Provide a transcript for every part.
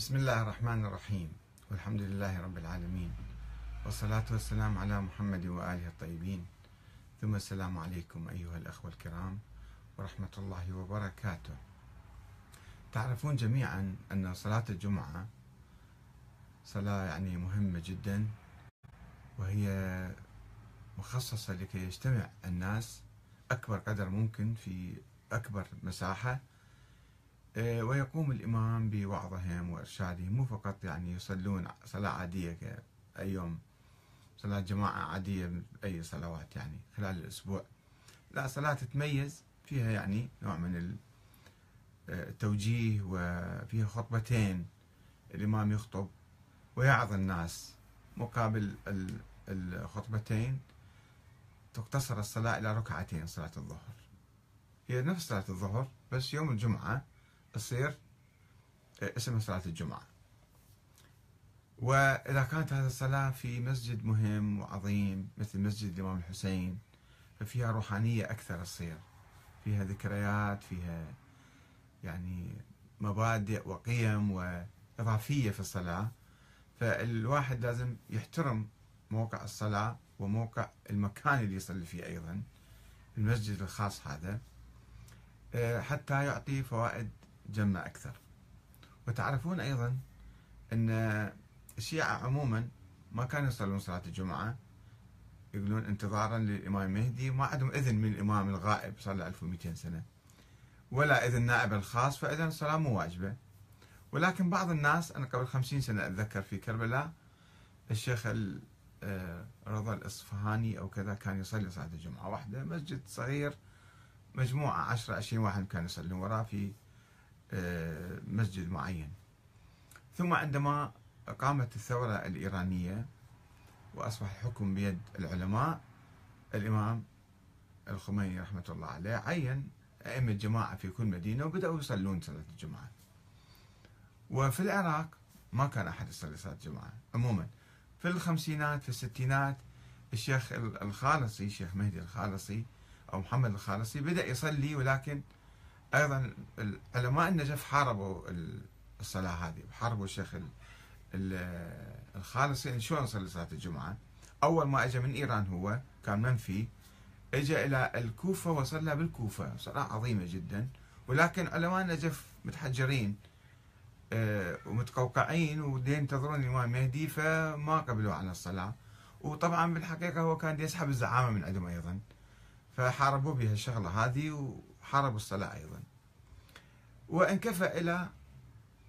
بسم الله الرحمن الرحيم. والحمد لله رب العالمين. والصلاة والسلام على محمد وآله الطيبين. ثم السلام عليكم أيها الأخوة الكرام ورحمة الله وبركاته. تعرفون جميعا أن صلاة الجمعة صلاة يعني مهمة جدا وهي مخصصة لكي يجتمع الناس أكبر قدر ممكن في أكبر مساحة ويقوم الإمام بوعظهم وإرشادهم. مو فقط يعني يصلون صلاة عادية كأي يوم صلاة جماعة عادية أي صلوات يعني خلال الأسبوع. لا صلاة تتميز فيها يعني نوع من التوجيه وفيها خطبتين الإمام يخطب ويعظ الناس. مقابل الخطبتين تقتصر الصلاة إلى ركعتين صلاة الظهر. هي نفس صلاة الظهر بس يوم الجمعة تصير اسمها صلاة الجمعة. وإذا كانت هذه الصلاة في مسجد مهم وعظيم مثل مسجد الإمام الحسين ففيها روحانية أكثر تصير فيها ذكريات فيها يعني مبادئ وقيم وإضافية في الصلاة. فالواحد لازم يحترم موقع الصلاة وموقع المكان اللي يصلي فيه أيضا المسجد الخاص هذا حتى يعطي فوائد جمة أكثر. وتعرفون أيضا أن الشيعة عموما ما كانوا يصلون صلاة الجمعة يقولون انتظارا للإمام المهدي ما عندهم إذن من الإمام الغائب صار له 1200 سنة. ولا إذن نائب الخاص فإذا الصلاة مو واجبة. ولكن بعض الناس أنا قبل خمسين سنة أتذكر في كربلاء الشيخ آه، رضا الإصفهاني أو كذا كان يصلي صلاة الجمعة. واحدة مسجد صغير مجموعة عشرة عشرين واحد كانوا يصلون وراه في مسجد معين. ثم عندما قامت الثورة الإيرانية وأصبح الحكم بيد العلماء الإمام الخميني رحمة الله عليه عين أئمة جماعة في كل مدينة وبدأوا يصلون صلاة الجمعة وفي العراق ما كان أحد يصلي صلاة الجمعة عموما. في الخمسينات في الستينات الشيخ الخالصي الشيخ مهدي الخالصي أو محمد الخالصي بدأ يصلي ولكن أيضا علماء النجف حاربوا الصلاة هذه حاربوا الشيخ الخالصي يعني شلون يصلي صلاة الجمعة؟ أول ما اجى من إيران هو كان منفي اجى إلى الكوفة وصلى بالكوفة صلاة عظيمة جدا. ولكن علماء النجف متحجرين آه، ومتقوقعين ودين ينتظرون الإمام المهدي فما قبلوا على الصلاة. وطبعا بالحقيقة هو كان يسحب الزعامة من عندهم أيضا. فحاربوا بها الشغلة هذه حاربوا الصلاة أيضا. وانكفى إلى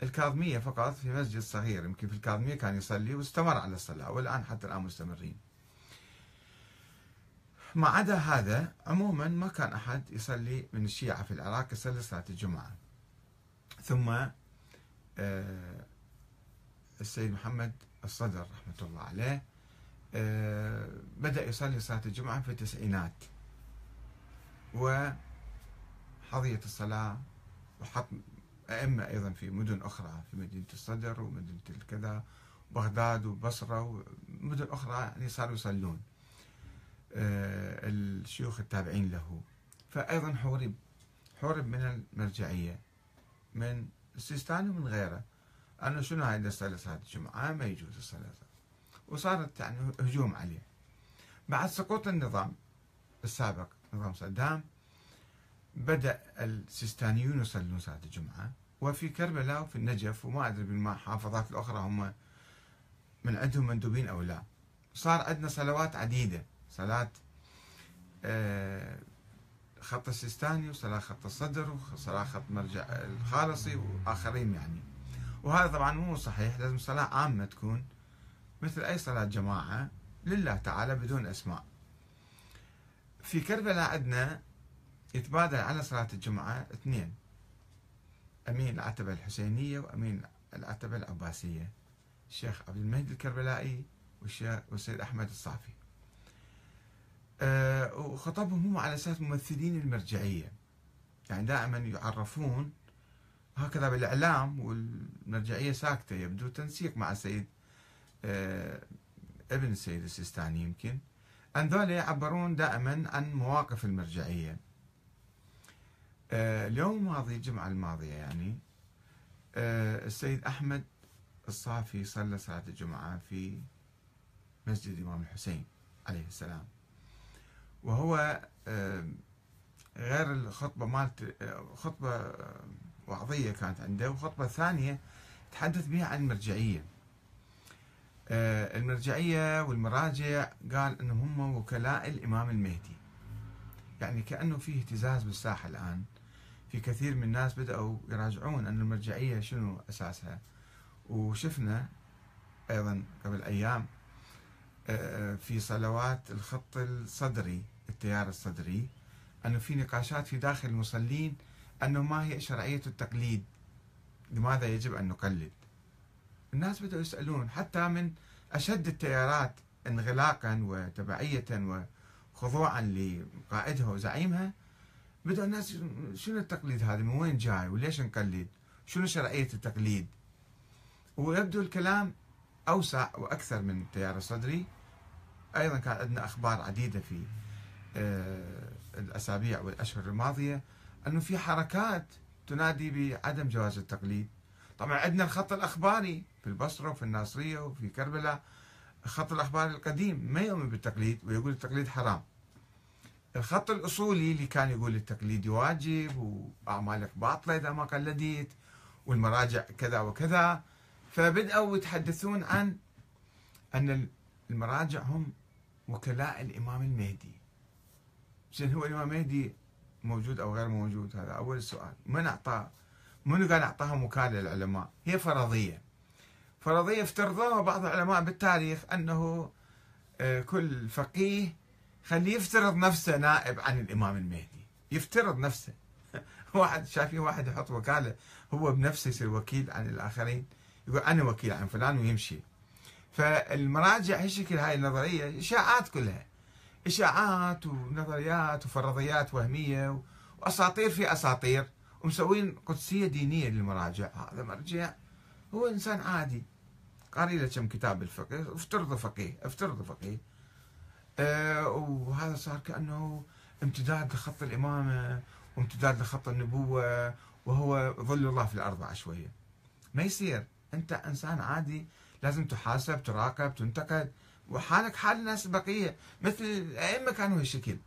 الكاظمية فقط في مسجد صغير يمكن في الكاظمية كان يصلي واستمر على الصلاة والآن حتى الآن مستمرين. ما عدا هذا عموما ما كان أحد يصلي من الشيعة في العراق يصلي صلاة الجمعة. ثم آه، السيد محمد الصدر رحمة الله عليه آه، بدأ يصلي صلاة الجمعة في التسعينات. و حظية الصلاة وحط أئمة أيضا في مدن أخرى في مدينة الصدر ومدينة الكذا بغداد وبصرة ومدن أخرى يعني صاروا يصلون. آه، الشيوخ التابعين له. فأيضا حورب حورب من المرجعية من السيستاني ومن غيره. أنه شنو هاي صلى صلاة الجمعة ما يجوز الصلاة وصارت يعني هجوم عليه. بعد سقوط النظام السابق نظام صدام بدأ السيستانيون يصلون صلاة الجمعة وفي كربلاء وفي النجف وما أدري بالمحافظات الأخرى هم من عندهم مندوبين أو لا. صار عندنا صلوات عديدة صلاة آه، خط السيستاني وصلاة خط الصدر وصلاة خط مرجع الخالصي وآخرين يعني. وهذا طبعا مو صحيح لازم صلاة عامة تكون مثل أي صلاة جماعة لله تعالى بدون أسماء. في كربلاء عندنا يتبادل على صلاة الجمعة اثنين. أمين العتبة الحسينية وأمين العتبة العباسية. الشيخ عبد المهدي الكربلائي والشيخ والسيد أحمد الصافي. أه وخطبهم هم على أساس ممثلين المرجعية. يعني دائما يعرفون هكذا بالإعلام والمرجعية ساكتة يبدو تنسيق مع السيد أه ابن السيد السيستاني يمكن. أن ذولا يعبرون دائما عن مواقف المرجعية. اليوم الماضي الجمعة الماضية يعني آه، السيد أحمد الصافي صلى صلاة الجمعة في مسجد الإمام الحسين عليه السلام. وهو غير الخطبة مالت خطبة وعظية كانت عنده وخطبة ثانية تحدث بها عن المرجعية. آه، المرجعية والمراجع قال أنهم هم وكلاء الإمام المهدي. يعني كأنه في اهتزاز بالساحة الآن. في كثير من الناس بدأوا يراجعون أن المرجعية شنو أساسها. وشفنا أيضا قبل أيام آه، في صلوات الخط الصدري التيار الصدري أنه في نقاشات في داخل المصلين أنه ما هي شرعية التقليد. لماذا يجب أن نقلد؟ الناس بدأوا يسألون حتى من أشد التيارات انغلاقا وتبعية وخضوعا لقائدها وزعيمها بدأوا الناس شنو التقليد هذا من وين جاي؟ وليش نقلد شنو شرعية التقليد؟ ويبدو الكلام أوسع وأكثر من التيار الصدري. أيضا كان عندنا أخبار عديدة في آه، الأسابيع والأشهر الماضية أنه في حركات تنادي بعدم جواز التقليد. طبعا عندنا الخط الأخباري في البصرة وفي الناصرية وفي كربلاء الخط الأخباري القديم ما يؤمن بالتقليد ويقول التقليد حرام. الخط الأصولي اللي كان يقول التقليد واجب وأعمالك باطلة إذا ما قلديت والمراجع كذا وكذا فبدأوا يتحدثون عن أن المراجع هم وكلاء الإمام المهدي. زين هو الإمام المهدي؟ موجود أو غير موجود؟ هذا أول سؤال. من أعطاه منو قال أعطاهم وكالة للعلماء هي فرضية. فرضية افترضوها بعض العلماء بالتاريخ أنه آه، كل فقيه خليه يفترض نفسه نائب عن الإمام المهدي. يفترض نفسه. واحد شايفين واحد يحط وكالة هو بنفسه يصير وكيل عن الآخرين. يقول أنا وكيل عن فلان ويمشي. فالمراجع هالشكل هاي النظرية إشاعات كلها. إشاعات ونظريات وفرضيات وهمية وأساطير في أساطير. ومسوين قدسية دينية للمراجع. هذا مرجع. هو إنسان عادي. قاري له كم كتاب بالفقه. افترض فقيه. افترض فقيه. وهذا صار كأنه امتداد لخط الإمامة وامتداد لخط النبوة وهو ظل الله في الأرض بعد ما يصير. أنت إنسان عادي لازم تحاسب تراقب تنتقد. وحالك حال الناس البقية مثل الأئمة كانوا هالشكل.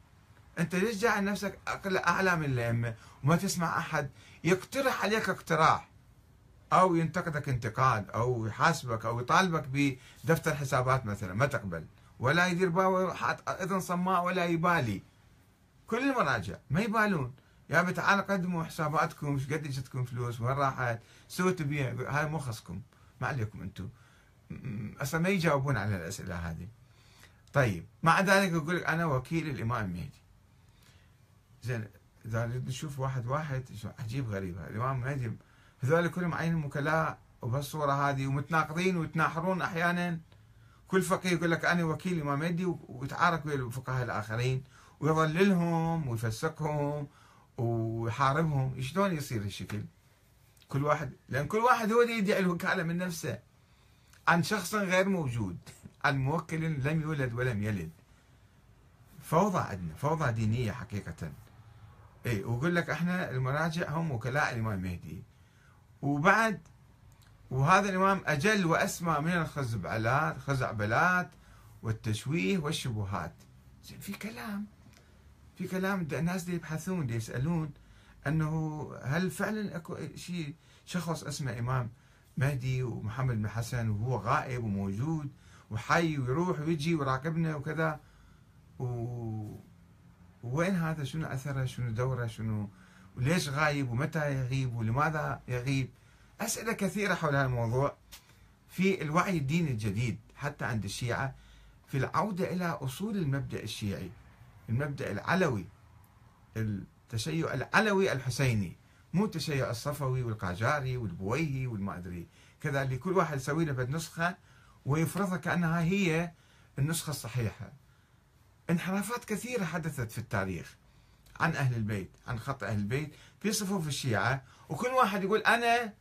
أنت ليش جاعل نفسك أعلى من الأئمة؟ وما تسمع أحد. يقترح عليك اقتراح. أو ينتقدك انتقاد أو يحاسبك أو يطالبك بدفتر حسابات مثلا. ما تقبل. ولا يدير باوي إذن صماء ولا يبالي. كل المراجع ما يبالون. يا تعالوا قدموا حساباتكم إيش قد إجتكم فلوس؟ وين راحت؟ سويتوا بيها هاي مو خصكم. ما عليكم أنتم. أصلا ما يجاوبون على الأسئلة هذه. طيب مع ذلك يقول لك أنا وكيل الإمام المهدي زين إذا نشوف واحد واحد عجيب غريب. الإمام المهدي هذول كلهم عينهم وكلاء وبهالصورة هذه ومتناقضين ويتناحرون أحيانا. كل فقيه يقول لك أنا وكيل الامام المهدي ويتعارك ويا الفقهاء الآخرين ويضللهم ويفسقهم ويحاربهم. شلون يصير الشكل؟ كل واحد لأن كل واحد هو اللي يدعي الوكاله من نفسه عن شخص غير موجود عن موكل لم يولد ولم يلد. فوضى عندنا فوضى دينية حقيقة. اي ويقول لك إحنا المراجع هم وكلاء الإمام المهدي وبعد وهذا الإمام أجل وأسمى من الخزعبلات خزعبلات والتشويه والشبهات. زين في كلام. في كلام الناس دي يبحثون دي يسألون أنه هل فعلا أكو شيء شخص اسمه إمام مهدي ومحمد بن حسن وهو غائب وموجود وحي ويروح ويجي ويراقبنا وكذا؟ و... وين هذا؟ شنو أثره؟ شنو دوره؟ شنو وليش غايب؟ ومتى يغيب؟ ولماذا يغيب؟ أسئلة كثيرة حول هذا الموضوع في الوعي الديني الجديد حتى عند الشيعة في العودة إلى أصول المبدأ الشيعي المبدأ العلوي التشيع العلوي الحسيني مو التشيع الصفوي والقاجاري والبويهي والما أدري كذا اللي كل واحد يسوي له نسخه ويفرضها كأنها هي النسخة الصحيحة. انحرافات كثيرة حدثت في التاريخ عن أهل البيت، عن خط أهل البيت في صفوف الشيعة وكل واحد يقول أنا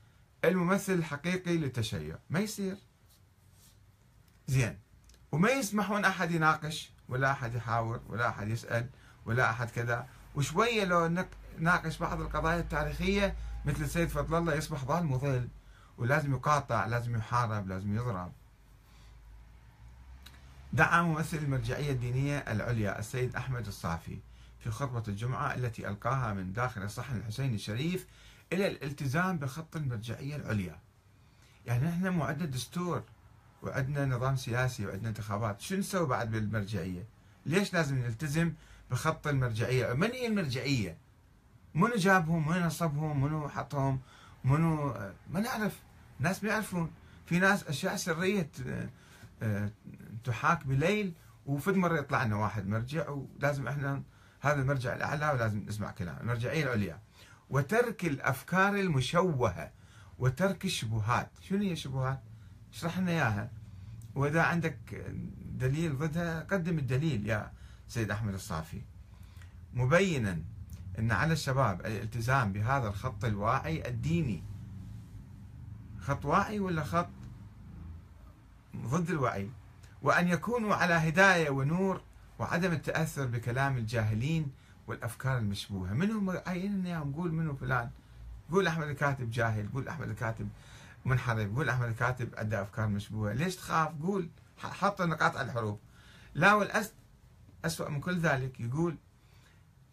الممثل الحقيقي للتشيع، ما يصير. زين. وما يسمحون أحد يناقش ولا أحد يحاور ولا أحد يسأل ولا أحد كذا. وشوية لو ناقش بعض القضايا التاريخية مثل السيد فضل الله يصبح ظالم وظل ولازم يقاطع لازم يحارب لازم يضرب. دعا ممثل المرجعية الدينية العليا السيد أحمد الصافي في خطبة الجمعة التي ألقاها من داخل الصحن الحسين الشريف إلى الالتزام بخط المرجعية العليا. يعني إحنا مو عندنا دستور وعندنا نظام سياسي وعندنا انتخابات. شو نسوي بعد بالمرجعية؟ ليش لازم نلتزم بخط المرجعية؟ من هي المرجعية؟ منو جابهم؟ منو نصبهم؟ منو حطهم؟ منو ما نعرف. ناس ما يعرفون. في ناس أشياء سرية آه، تحاك بليل وفد مرة يطلع لنا واحد مرجع ولازم إحنا هذا المرجع الأعلى ولازم نسمع كلام المرجعية العليا. وترك الأفكار المشوهة وترك الشبهات. شنو هي الشبهات؟ اشرح لنا إياها. وإذا عندك دليل ضدها قدم الدليل يا سيد أحمد الصافي. مبينا إن على الشباب الالتزام بهذا الخط الواعي الديني. خط واعي ولا خط ضد الوعي؟ وأن يكونوا على هداية ونور وعدم التأثر بكلام الجاهلين والأفكار المشبوهة. منهم عيننا اياهم قول منو فلان. قول أحمد الكاتب جاهل قول أحمد الكاتب منحرف قول أحمد الكاتب عنده أفكار مشبوهة. ليش تخاف؟ قول حط نقاط على الحروف. لا والأس أسوأ من كل ذلك. يقول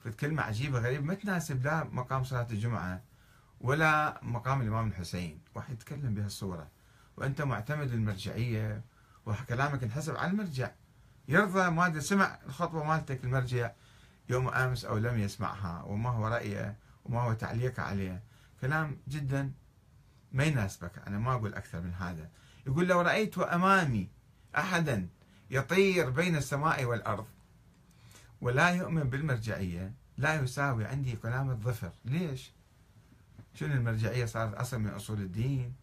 في كلمة عجيبة غريبة ما تناسب لا مقام صلاة الجمعة ولا مقام الإمام الحسين. واحد يتكلم بهالصورة وأنت معتمد المرجعية وكلامك انحسب على المرجع. يرضى ما سمع الخطبة مالتك المرجع يوم أمس أو لم يسمعها وما هو رأيه وما هو تعليقه عليه. كلام جدا ما يناسبك أنا ما أقول أكثر من هذا. يقول لو رأيت أمامي أحدا يطير بين السماء والأرض ولا يؤمن بالمرجعية لا يساوي عندي كلام الظفر. ليش؟ شنو المرجعية؟ صارت أصل من أصول الدين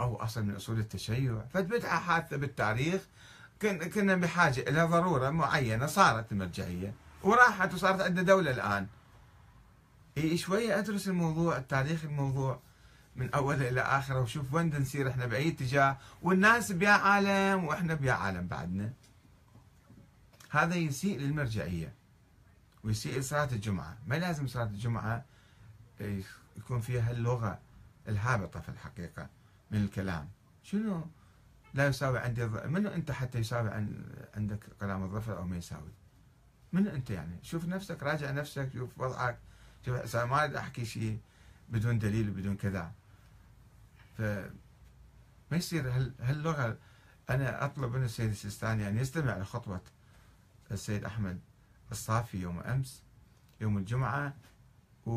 أو أصل من أصول التشيع؟ فبدعة حادثة بالتاريخ كنا بحاجة إلى ضرورة معينة صارت المرجعية. وراحت وصارت عندنا دولة الآن. إيه شوية أدرس الموضوع التاريخ الموضوع من أوله إلى آخره وشوف وين نسير إحنا بأي اتجاه. والناس بيا عالم وإحنا بيا عالم بعدنا. هذا يسيء للمرجعية ويسيء لصلاة الجمعة. ما لازم صلاة الجمعة يكون فيها اللغة الهابطة في الحقيقة من الكلام. شنو؟ لا يساوي عندي منو أنت حتى يساوي عن عندك كلام الظفر أو ما يساوي؟ من أنت يعني؟ شوف نفسك راجع نفسك شوف وضعك شوف ما أريد أحكي شيء بدون دليل وبدون كذا. ف ما يصير هاللغة أنا أطلب من السيد السيستاني أن يستمع لخطبة السيد أحمد الصافي يوم أمس يوم الجمعة و...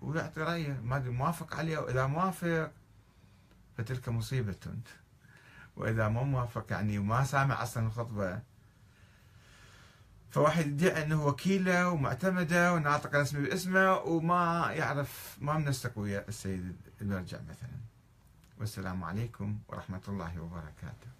ويعطي رأيه. ما أدري موافق عليه وإذا موافق فتلك مصيبة. وإذا ما موافق يعني وما سامع أصلا الخطبة فواحد يدعي أنه وكيلة ومعتمدة وناطق رسمي باسمه وما يعرف ما منسق ويا السيد المرجع مثلا. والسلام عليكم ورحمة الله وبركاته.